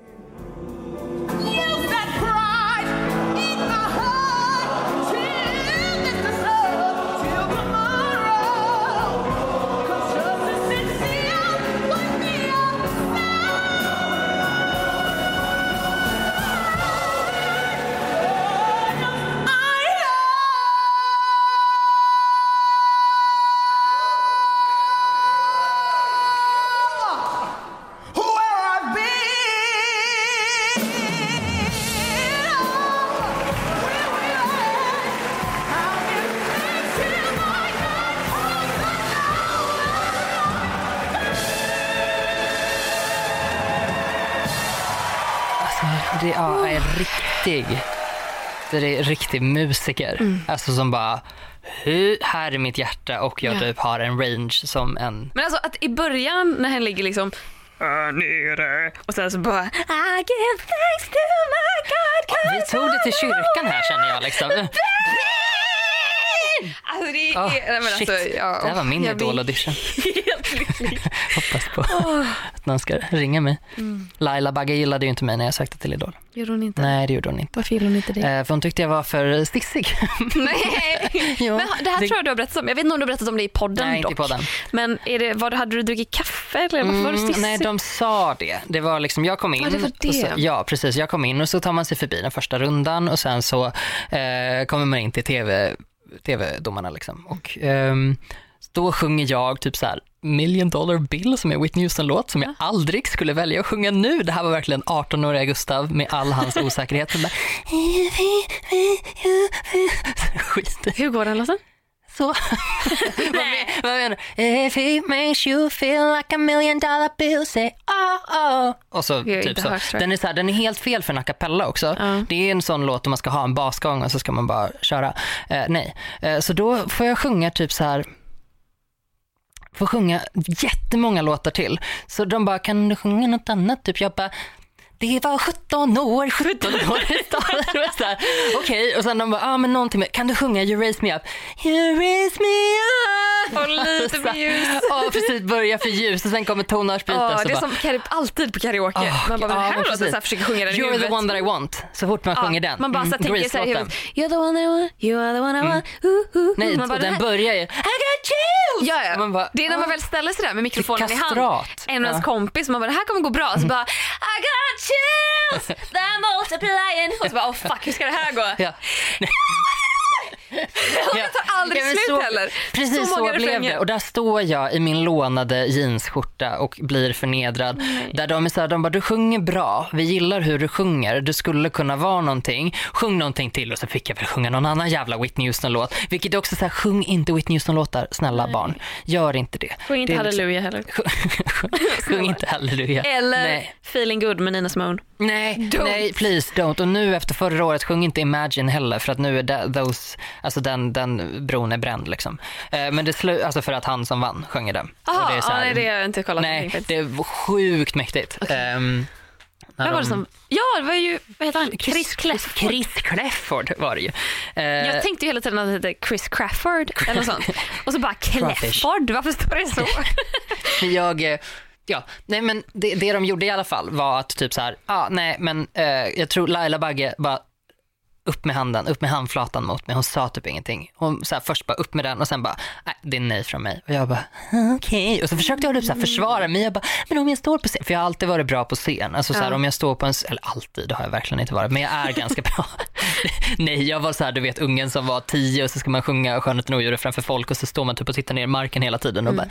Det är riktig, det är riktig musiker. Alltså som bara, "Hu, här är mitt hjärta och jag Ja. typ har en range som en Men alltså att i början när han ligger liksom "Här nere och sen så bara I give thanks to my God. Vi tog det till kyrkan här känner jag liksom. where I've been." Alltså det är, nej, men shit. alltså, ja, det här var min idol-audition. Helt lycklig. Hoppas på att någon ska ringa mig. Laila Bagge gillade ju inte mig när jag sökte till Idol. Gjorde hon inte? Nej, det gjorde hon inte. Varför gillade hon inte det? Eh, för hon tyckte jag var för stissig. Nej, Jo, men det här det- tror jag du har berättat om. Jag vet inte om du har berättat om det i podden Nej, inte dock. i podden. Men är det, var, hade du druckit kaffe eller varför var du Mm, stissig? nej, de sa det. Det var liksom, jag kom in. Ja, det var det. Så, ja, precis. Jag kom in och så tar man sig förbi den första rundan och sen så eh, kommer man in till TV, TV-domarna liksom. Och ehm, då sjunger jag typ så här Million Dollar Bill som är Whitney Houston-låt som jag aldrig skulle välja att sjunga nu. Det här var verkligen 18-åriga Gustav med all hans osäkerhet. Som bara, Skit Hur går den låten? så. vad, men, vad menar du? If he makes you feel like a million dollar bill say oh oh. Och så typ så. Den är, så här, den är helt fel för en a cappella också. Ja. Det är en sån låt om man ska ha en basgång och så ska man bara köra. Eh, nej, eh, så då får jag sjunga typ så här får sjunga jättemånga låtar till. Så de bara, kan du sjunga något annat? Typ jag bara, det var 17 år, 17 år Okej, och sen de bara, ah, men någonting mer. Kan du sjunga You raise me up? You raise me up. Och lite för ljus. Ja, precis. Börja för ljus och sen kommer tonartsbiten. Ja, så det är bara, som alltid på karaoke. Ah, man bara, men här så här, försöker sjunga den You're huvudet. the one that I want. Så fort man Ja, sjunger den. Man bara så Mm, tänker så här i huvudet. Grease-låten. You're the one that I want, you are the one I want. Uh, uh. Nej, man bara, och den börjar ju I got chills! Ja, ja. Bara, det är när man ah. väl ställer sig där med mikrofonen i hand. En av ens kompis, man bara det här kommer gå bra. Så bara I got chills, they're multiplying. Och så bara oh fuck hur ska det här gå? Ja. Det tar aldrig Ja, slut så- heller. Precis så, många blev det. Och där står jag i min lånade jeansskjorta och blir förnedrad. Där de är så här, de bara, du sjunger bra, vi gillar hur du sjunger, du skulle kunna vara någonting, sjung någonting till och så fick jag väl sjunga någon annan jävla Whitney Houston-låt. Vilket är också så här, sjung inte Whitney Houston-låtar, snälla barn. Gör inte det. Sjung inte Det liksom- halleluja heller. sjung, inte halleluja. Eller Nej. feeling good med Nina Simone. Nej, Don't. nej, please don't. Och nu efter förra året, sjung inte Imagine heller för att nu är those, alltså den, den bron är bränd liksom. Eh, men det slu, alltså för att han som vann sjunger den. Jaha, det är så ja, här- nej, det har jag inte kollat Nej, det är sjukt mäktigt. Ehm, När Vem var det de- som... Ja, det var ju... Vad heter han? Chris Clefford. Chris Clefford var det ju. Eh, Jag tänkte ju hela tiden att det hette Chris Crafford eller något sånt. Och så bara. Clefford, varför står det så? jag, eh, ja, nej men det, det de gjorde i alla fall var att typ så här, ah, nej men eh, jag tror Laila Bagge bara upp med handen, upp med handflatan mot mig. Hon sa typ ingenting. Hon så här, först bara upp med den och sen bara, nej det är nej från mig. Och jag bara, okej. Och så försökte jag typ så här försvara mig. Jag bara, men om jag står på scen, för jag har alltid varit bra på scen. Alltså så här, Ja. om jag står på en, eller alltid, har jag verkligen inte varit, men jag är ganska bra. nej, jag var så här, du vet ungen som var tio och så ska man sjunga Skönheten och odjuret framför folk och så står man typ och tittar ner i marken hela tiden och bara,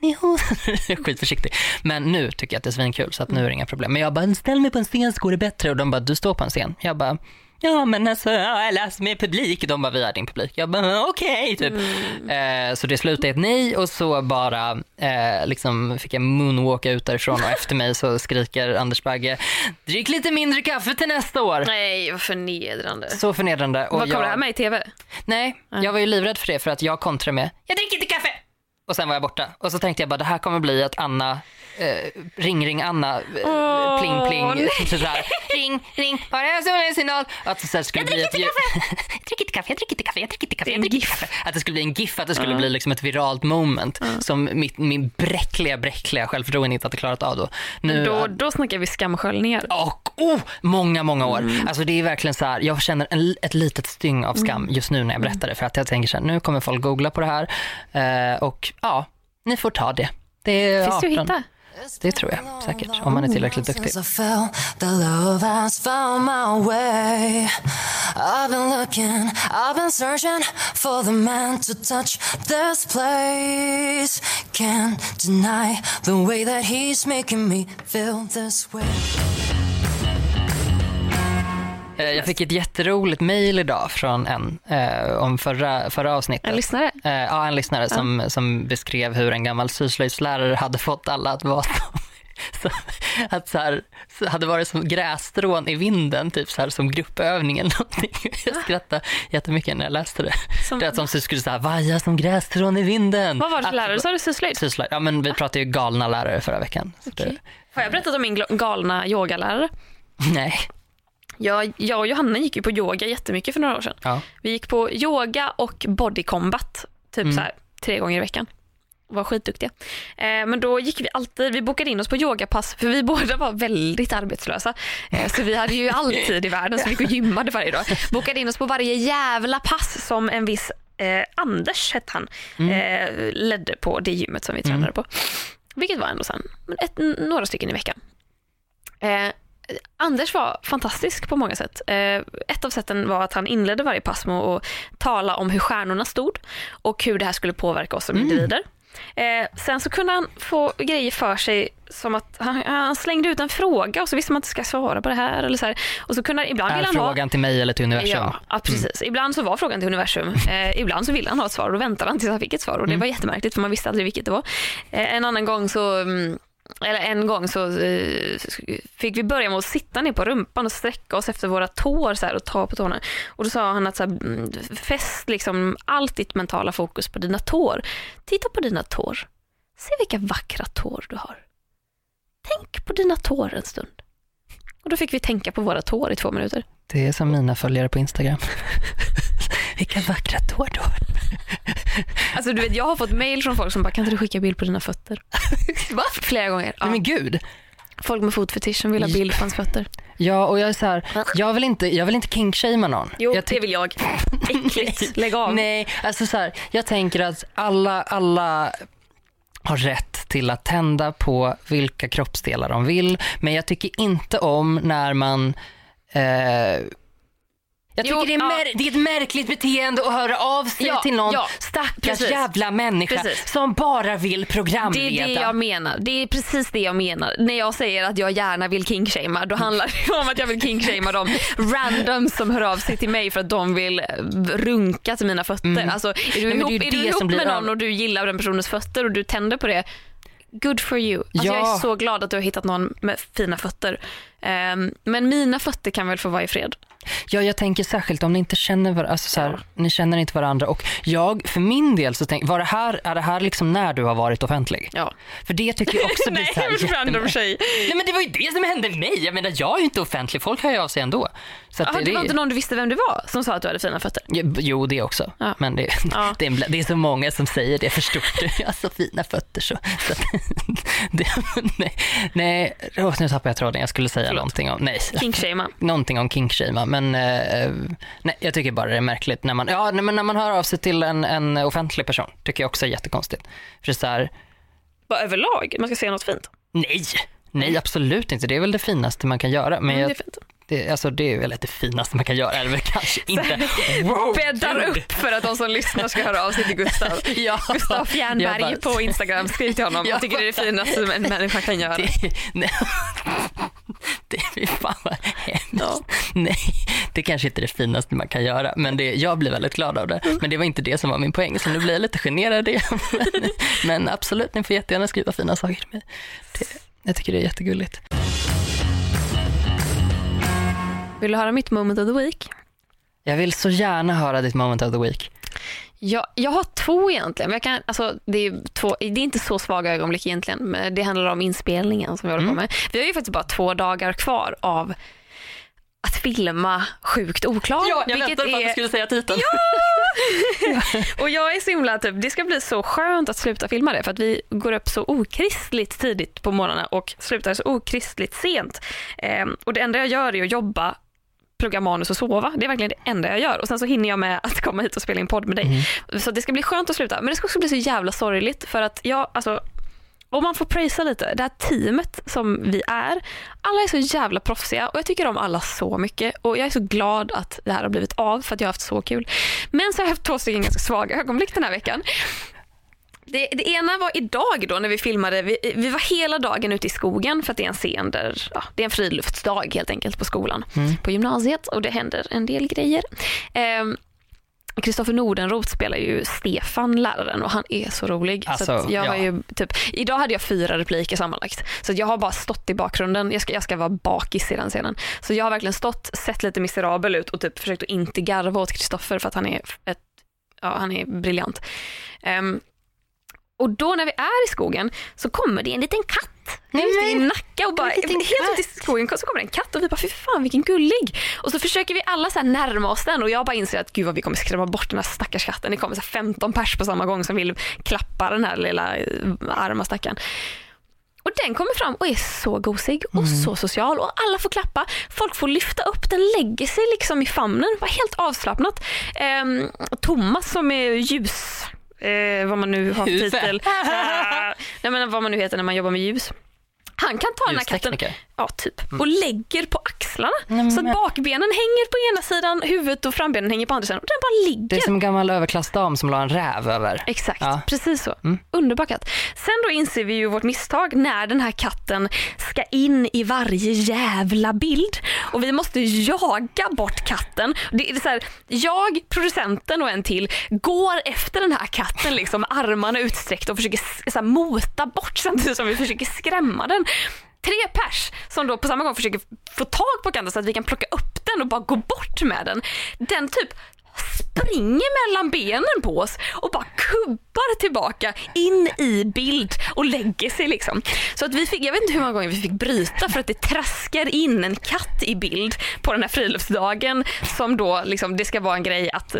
i odjuret. Skitförsiktig. Men nu tycker jag att det är svinkul så att nu är det inga problem. Men jag bara, ställ mig på en scen så går det bättre. Och de bara, du står på en scen. Jag bara, ja men alltså ja, jag läser med publik. De bara, vi är din publik. Jag bara, okej typ. Eh, så det slutade ett nej och så bara eh, liksom fick jag moonwalka ut därifrån och efter mig så skriker Anders Bagge, drick lite mindre kaffe till nästa år. Nej, vad förnedrande. Så förnedrande. Och Vad kommer jag, det här med i TV? Nej, jag var ju livrädd för det för att jag kontrade med, jag dricker inte kaffe. Och sen var jag borta. Och så tänkte jag bara, det här kommer bli att Anna, eh, ring ring Anna, eh, Åh, pling pling, sådär, ring ring, har jag en signal? Att det så här skulle bli ett ljud. jag dricker inte kaffe, jag dricker inte kaffe, jag dricker inte kaffe, jag dricker kaffe. Att det skulle bli en GIF, att det skulle bli liksom ett viralt moment som mitt, min bräckliga, bräckliga självförtroende inte hade klarat av då. Nu, Då, då snackar vi skamsköljningar. och oh, många, många år. Mm. Alltså det är verkligen så här, jag känner en, ett litet styng av skam just nu när jag berättar det. För att jag tänker så här, nu kommer folk googla på det här. Eh, och ja, ni får ta det. Det är Finns det att 18. hitta? Det tror jag säkert, om man är tillräckligt duktig. Since I fell, the love has found my way. I've been looking, I've been searching for the man to touch this place. Can't deny the way that he's making me feel this way. Eh, jag fick ett jätteroligt mail idag från en eh, om förra, förra avsnittet. En lyssnare? Eh, ja, en lyssnare som, som beskrev hur en gammal syslöjdslärare hade fått alla att vara som, som att så här, hade varit som grässtrån i vinden, typ så här, som gruppövning eller någonting. Jag skrattade jättemycket när jag läste det. Som- Det är som så skulle så här, vaja som grässtrån i vinden. Vad var det för lärare? Sa du syslöjd? Syslöjd. Ja, men vi pratade ju galna lärare förra veckan. Så det, Har jag berättat om min galna yogalärare? nej. Jag, jag och Johanna gick ju på yoga jättemycket för några år sedan. Ja. Vi gick på yoga och body combat typ Mm. så här, tre gånger i veckan. Var skitduktiga. Eh, men då gick vi alltid, vi bokade in oss på yogapass för vi båda var väldigt arbetslösa. Eh, så vi hade ju all tid i världen så vi gick och gymmade varje dag. Bokade in oss på varje jävla pass som en viss eh, Anders, hette han, eh, ledde på det gymmet som vi tränade på. Vilket var ändå sen, ett, några stycken i veckan. Anders var fantastisk på många sätt. Eh, ett av sätten var att han inledde varje pass med att tala om hur stjärnorna stod och hur det här skulle påverka oss som individer. Eh, sen så kunde han få grejer för sig som att han, han slängde ut en fråga och så visste man inte ska svara på det här. Eller så här. Och så kunde ibland Är ville han ha... frågan till mig eller till universum? Ja, ja precis. Ibland så var frågan till universum. Eh, ibland så ville han ha ett svar och då väntade han tills han fick ett svar och det var jättemärkligt för man visste aldrig vilket det var. Eh, en annan gång så mm, eller en gång så eh, fick vi börja med att sitta ner på rumpan och sträcka oss efter våra tår så här, och ta på tårna. Och då sa han att så här, mm, fäst liksom allt ditt mentala fokus på dina tår. Titta på dina tår. Se vilka vackra tår du har. Tänk på dina tår en stund. Och då fick vi tänka på våra tår i två minuter. Det är som mina följare på Instagram. Vilka vackra tår du har. Alltså du vet, jag har fått mail från folk som bara, kan inte du skicka bild på dina fötter? Va? Flera gånger. Ja. Nej, men gud. Folk med fotfetisch som vill ha bild på hans fötter. Ja, och jag är så här, jag vill inte, jag vill inte kinkshamea någon. Jo, jag det vill jag. Äckligt. Lägg av. Nej, alltså så här, jag tänker att alla, alla har rätt till att tända på vilka kroppsdelar de vill, men jag tycker inte om när man eh, jag tycker Jo, det, är ja. det är ett märkligt beteende att höra av sig Ja, till någon ja, stackars precis. jävla människa Precis. som bara vill Det programleda. är det jag menar. Det är precis det jag menar. När jag säger att jag gärna vill kingshamea, då handlar det om att jag vill kingshamea de randoms som hör av sig till mig för att de vill eh, runka till mina fötter. Alltså, är du det är ihop, ju är du det ihop som med någon och du gillar den personens fötter och du tänder på det, good for you. Alltså, Jag är Ja. så glad att du har hittat någon med fina fötter. Ehm, men mina fötter kan väl få vara i fred. Ja, jag tänker särskilt om ni inte känner varandra, alltså så här, ni känner inte varandra och jag, för min del så tänker, var det här, är det här liksom när du har varit offentlig? Ja. För det tycker jag också blir Nej, så här en random tjej. Nej men det var ju det som hände mig. Jag menar jag är ju inte offentlig, folk hör ju av sig ändå. Så Jaha, det, det var inte någon du visste vem du var som sa att du hade fina fötter? Jo, det också. Ja. Men det, Ja. det, är, det är så många som säger det för stort. Jag har så fina fötter så. så nej, nej, åh, nu tappade jag tråden. Jag skulle säga Förlåt. någonting om, nej, Kinkshamea. någonting om kinkshamea. Men eh, nej, jag tycker bara det är märkligt när man, ja, nej, men när man hör av sig till en, en offentlig person. Tycker jag också är jättekonstigt. För så här, Bara överlag, man ska säga något fint. nej, nej absolut inte. Det är väl det finaste man kan göra. Men Mm, jag, det är fint. det, alltså, det är väl det finaste man kan göra. Eller väl kanske inte. Wow, Bäddar gud. upp för att de som lyssnar ska höra av sig till Gustav. Ja. Gustav Fjernberg Jag bara- på Instagram, skriv till honom. Jag tycker det är det finaste en människa kan göra. Det, nej, det är fan vad hemskt. Ja. Nej, det kanske inte är det finaste man kan göra, men det, jag blir väldigt glad av det. Men det var inte det som var min poäng, så nu blir jag lite generad igen. Men, men absolut, ni får jättegärna skriva fina saker till mig. Det, jag tycker det är jättegulligt. Vill du höra mitt moment of the week? Jag vill så gärna höra ditt moment of the week. Jag, jag har två egentligen. Men jag kan, alltså, det, är två, det är inte så svaga ögonblick egentligen. Men det handlar om inspelningen som vi håller på med. Vi har ju faktiskt bara två dagar kvar av att filma Sjukt oklar. vilket är, säga titeln. och jag är så himla typ, det ska bli så skönt att sluta filma det för att vi går upp så okristligt tidigt på morgonen och slutar så okristligt sent. Ehm, och det enda jag gör är att jobba plugga manus och sova. Det är verkligen det enda jag gör. Och sen så hinner jag med att komma hit och spela in podd med dig. Så det ska bli skönt att sluta. Men det ska också bli så jävla sorgligt för att jag, alltså, om man får prisa lite, det här teamet som vi är, alla är så jävla proffsiga och jag tycker om alla så mycket och jag är så glad att det här har blivit av för att jag har haft så kul. Men så har jag haft två stycken ganska svaga ögonblick den här veckan. Det, det ena var idag då när vi filmade, vi, vi var hela dagen ute i skogen för att det är en scen där, ja, det är en friluftsdag helt enkelt på skolan, på gymnasiet och det händer en del grejer. Ehm, Kristoffer Nordenroth spelar ju Stefan, läraren, och han är så rolig. så Alltså, att jag har ja. ju, typ, idag hade jag fyra repliker sammanlagt. Så jag har bara stått i bakgrunden. Jag ska, jag ska vara bakis i den scenen. Så jag har verkligen stått, sett lite miserabel ut och typ försökt att inte garva åt Kristoffer för att han är, ett, ja, han är briljant. Ehm, och då när vi är i skogen så kommer det en liten katt Nej, ute i Nacka och bara, helt ute i skogen så kommer det en katt och vi bara fy fan vilken gullig. Och så försöker vi alla så här närma oss den och jag bara inser att gud vad vi kommer skrämma bort den här stackars katten. Det kommer så här 15 pers på samma gång som vill klappa den här lilla eh, arma stackaren. Och den kommer fram och är så gosig och så social och alla får klappa. Folk får lyfta upp den, lägger sig liksom i famnen, var helt avslappnat. Ehm, Thomas som är ljus, eh, vad man nu har för titel. Nej men vad man nu heter när man jobbar med ljus. Han kan ta den här katten. Ja, typ, och lägger på axlarna. Nej, så att bakbenen hänger på ena sidan, huvudet och frambenen hänger på andra sidan. Och den bara ligger. Det är som en gammal överklassdam som la en räv över. Exakt, Ja. precis så. Mm. Underbar katt. Sen då inser vi ju vårt misstag när den här katten ska in i varje jävla bild och vi måste jaga bort katten. Det är så här, jag, producenten och en till går efter den här katten liksom armarna utsträckta och försöker så här, mota bort samtidigt som vi försöker skrämma den. Tre pers som då på samma gång försöker få tag på katten så att vi kan plocka upp den och bara gå bort med den. Den typ springer mellan benen på oss och bara kubbar tillbaka in i bild och lägger sig liksom. Så att vi fick, jag vet inte hur många gånger vi fick bryta för att det traskar in en katt i bild på den här friluftsdagen som då liksom, det ska vara en grej att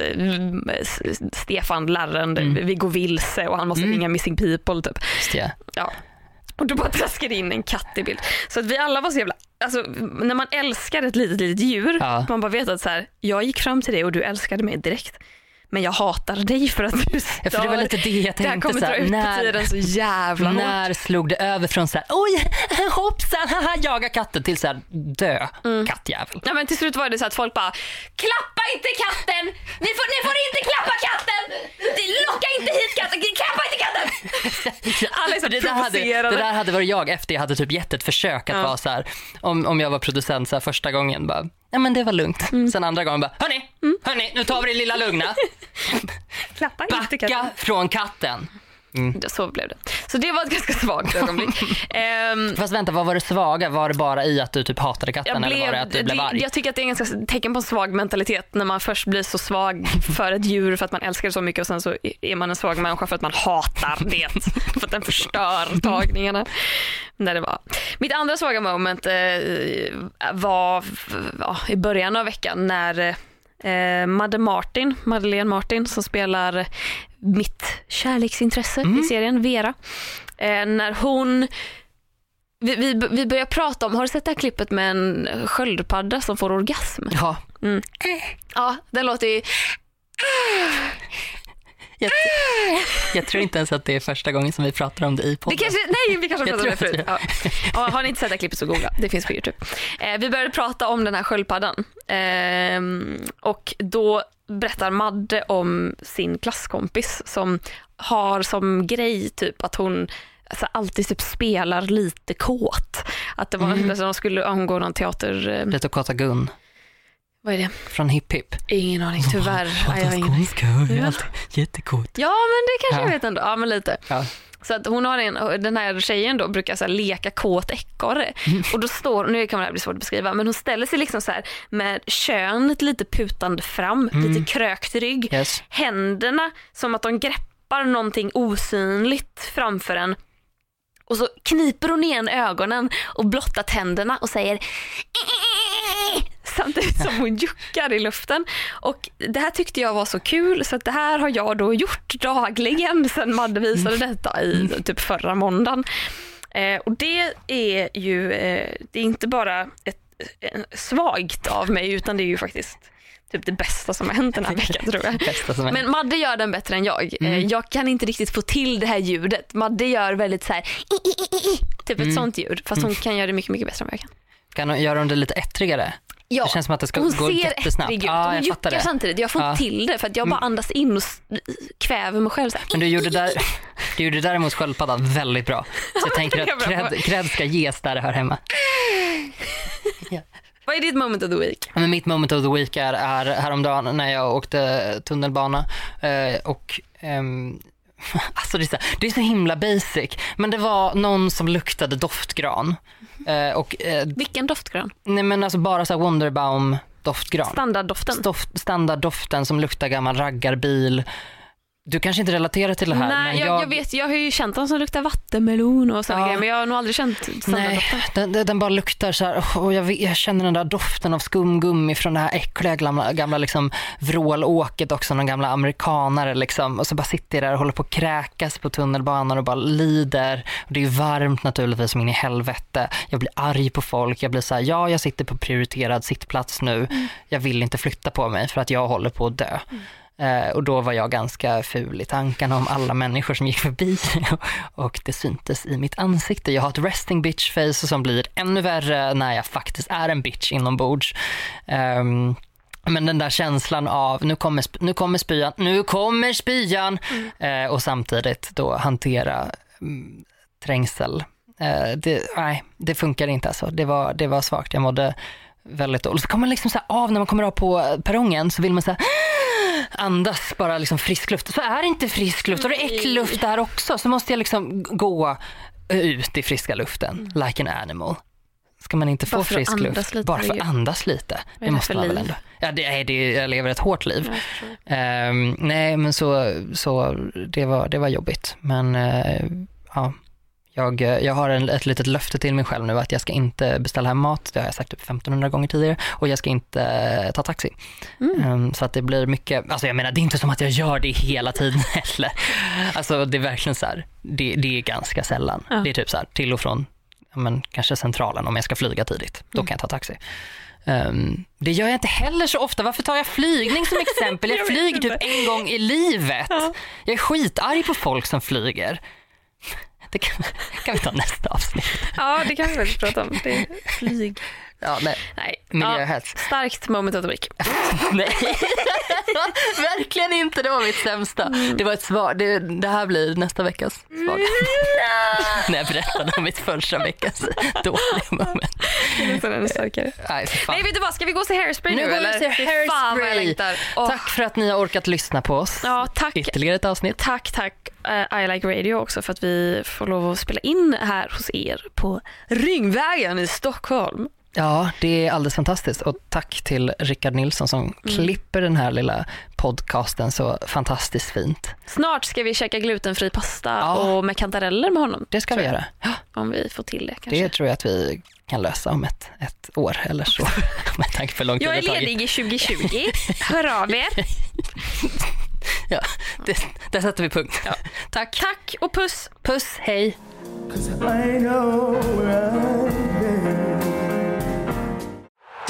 S- Stefan, läraren, vi går vilse och han måste ringa Missing People typ. Ja. Och då bara traskade in en katt i bild. Så att vi alla var så jävla, alltså när man älskar ett litet, litet djur, Ja. man bara vet att så här, jag gick fram till dig och du älskade mig direkt. Men jag hatar dig för att du stör. Ja, för det var lite det jag Det här tänkte. kommer dra ut på när, tiden så jävla hårt. när slog det över från så här, oj hoppsan, haha, jaga katten till så här, dö Mm. kattjävel. Ja, men till slut var det så att folk bara Klappa inte katten! Ni får, ni får inte klappa katten! Locka inte hit katten! Klappa inte katten! Alla är så det, där hade, det där hade varit jag efter jag hade typ gett ett försök att Ja. vara så här, om, om jag var producent så här, första gången bara, ja men det var lugnt. Mm. Sen andra gången bara, hörni, hörni, nu tar vi det lilla lugna. Klappa inte katten. Backa från katten. Så blev det. Så det var ett ganska svagt ögonblick. Ehm, Fast vänta, vad var det svaga? Var det bara i att du typ hatade katten jag, eller var det att du blev det, arg? jag tycker att det är en ganska tecken på en svag mentalitet när man först blir så svag för ett djur för att man älskar det så mycket och sen så är man en svag människa för att man hatar det. för att den förstör tagningarna. När det var. Mitt andra svaga moment eh, var ja, i början av veckan när eh, Madde Martin, Madeleine Martin som spelar mitt kärleksintresse i serien, Vera. Eh, när hon vi, vi, vi börjar prata om, har du sett det här klippet med en sköldpadda som får orgasm? Ja, Ja, den låter ju... jag, jag tror inte ens att det är första gången som vi pratar om det i Det podden. kanske, nej, vi kanske har pratat om det förut. Ja. Ja, har ni inte sett det här klippet så googla, det finns på Youtube. Eh, vi började prata om den här sköldpaddan Ehm, och då berättar Madde om sin klasskompis som har som grej typ att hon alltså, alltid typ spelar lite kåt. Att det var Mm. när de skulle omgå någon teater... Eh, Lite kåta Gun vad är det? från Hipp Hipp. Ingen aning, tyvärr. Nej, jag har ingen... Ja. jättekåt. Ja, men det kanske Ja. jag vet ändå. Ja, men lite. Ja. Så att hon har en, den här tjejen då brukar så leka kåt ekorre. Och då står, nu kan det här bli svårt att beskriva, men hon ställer sig liksom så här med könet lite putande fram, lite krökt rygg. Yes. Händerna som att de greppar någonting osynligt framför en. Och så kniper hon igen ögonen och blottar tänderna och säger samtidigt som hon juckar i luften. Och det här tyckte jag var så kul så att det här har jag då gjort dagligen sen Madde visade detta i typ förra måndagen. Eh, och det är ju, eh, det är inte bara ett, en, svagt av mig utan det är ju faktiskt typ det bästa som har hänt den här veckan tror jag. Men Madde gör den bättre än jag. Eh, Mm. Jag kan inte riktigt få till det här ljudet. Madde gör väldigt så här, i, i, i, typ Mm. ett sånt ljud. Fast hon kan göra det mycket, mycket bättre än vad jag kan. Kan hon göra det lite ettrigare? Ja, Det känns som att det ska hon gå ser jättesnabbt. ettrig ut. Ja, hon jag fattar juckar det. samtidigt. Jag får Ja. till det för att jag bara andas in och kväver mig själv. Men du gjorde, där, du gjorde däremot sköldpaddan väldigt bra. Så jag tänker att cred, cred ska ges där det hör hemma. Vad är ditt moment of the week? Men mitt moment of the week är, är häromdagen när jag åkte tunnelbana eh, och ehm, Alltså det är, så, det är så himla basic, men det var någon som luktade doftgran. Eh, och, eh, Vilken doftgran? nej men alltså bara så Wonderbaum doftgran. Standarddoften. Doft, standarddoften som luktar gammal raggarbil. Du kanske inte relaterar till det här Nej, men jag, jag... vet, jag har ju känt dem som luktar vattenmelon och sådana Ja. grejer men jag har nog aldrig känt Nej, den, den, den bara luktar så här, och jag, jag känner den där doften av skumgummi från det här äckliga gamla, gamla liksom vrålåket också, någon gamla amerikanare liksom. Och så bara sitter jag där och håller på att kräkas på tunnelbanan och bara lider. Och det är varmt naturligtvis som in i helvete. Jag blir arg på folk, jag blir så här, ja jag sitter på prioriterad sittplats nu. Jag vill inte flytta på mig för att jag håller på att dö. Eh, och då var jag ganska ful i tankarna om alla människor som gick förbi och det syntes i mitt ansikte. Jag har ett resting bitch face som blir ännu värre när jag faktiskt är en bitch inombords. Ehm, men den där känslan av nu kommer, nu kommer spyan, nu kommer spyan eh, och samtidigt då hantera mm, trängsel. Eh, det, nej, det funkar inte alltså. Det var, det var svagt. Jag mådde väldigt dåligt. Så kommer man liksom så av när man kommer av på perrongen så vill man så andas bara liksom frisk luft. Så är det inte frisk luft och det är äcklig luft där också. Så måste jag liksom gå ut i friska luften like an animal. Ska man inte få Bara frisk luft? lite, bara för att andas lite. Det det måste man väl ändå. Ja, det, är det, jag lever ett hårt liv. Ehm, nej, men så, så det, var, det var jobbigt. Men eh, ja, jag, jag har en, ett litet löfte till mig själv nu att jag ska inte beställa hem mat. Det har jag sagt typ 1500 gånger tidigare. Och jag ska inte eh, ta taxi. Ehm, så att det blir mycket, alltså jag menar det är inte som att jag gör det hela tiden heller. Alltså det är verkligen så här, det, det är ganska sällan. Ja. Det är typ så här, till och från men, kanske centralen om jag ska flyga tidigt. Då kan jag ta taxi. Ehm, det gör jag inte heller så ofta. Varför tar jag flygning som exempel? Jag flyger typ en gång i livet. Ja. Jag är skitarg på folk som flyger. Det kan, kan vi ta nästa avsnitt. Ja, det kan vi faktiskt prata om. Det är flyg. Ja, nej. Nej. Miljöhets. Ja, starkt moment of the week. nej. Verkligen inte, det var mitt sämsta. Det var ett svar. Det, det här blir nästa veckas tillbaka. När jag berättade om mitt förra veckans dåliga moment. Den är starkare. Nej. Nej vet du vad, ska vi gå och se Hairspray nu, Nu går vi eller? ser Fy Fan vad jag Hairspray. längtar. Åh, Tack för att ni har orkat lyssna på oss. Ja, tack. Ytterligare ett avsnitt. Tack, tack eh, I Like Radio också för att vi får lov att spela in här hos er på Ringvägen i Stockholm. Ja, det är alldeles fantastiskt. Och tack till Rickard Nilsson som Mm. klipper den här lilla podcasten så fantastiskt fint. Snart ska vi käka glutenfri pasta Ja. och med kantareller med honom. Det ska vi göra. Ja, Om vi får till det kanske. det tror jag att vi kan lösa om ett, ett år eller så. Med tanke på lång tid Jag det är ledig i 2020. Hör av er. Ja, det, där sätter vi punkt. Tack. Tack och puss. Puss, hej.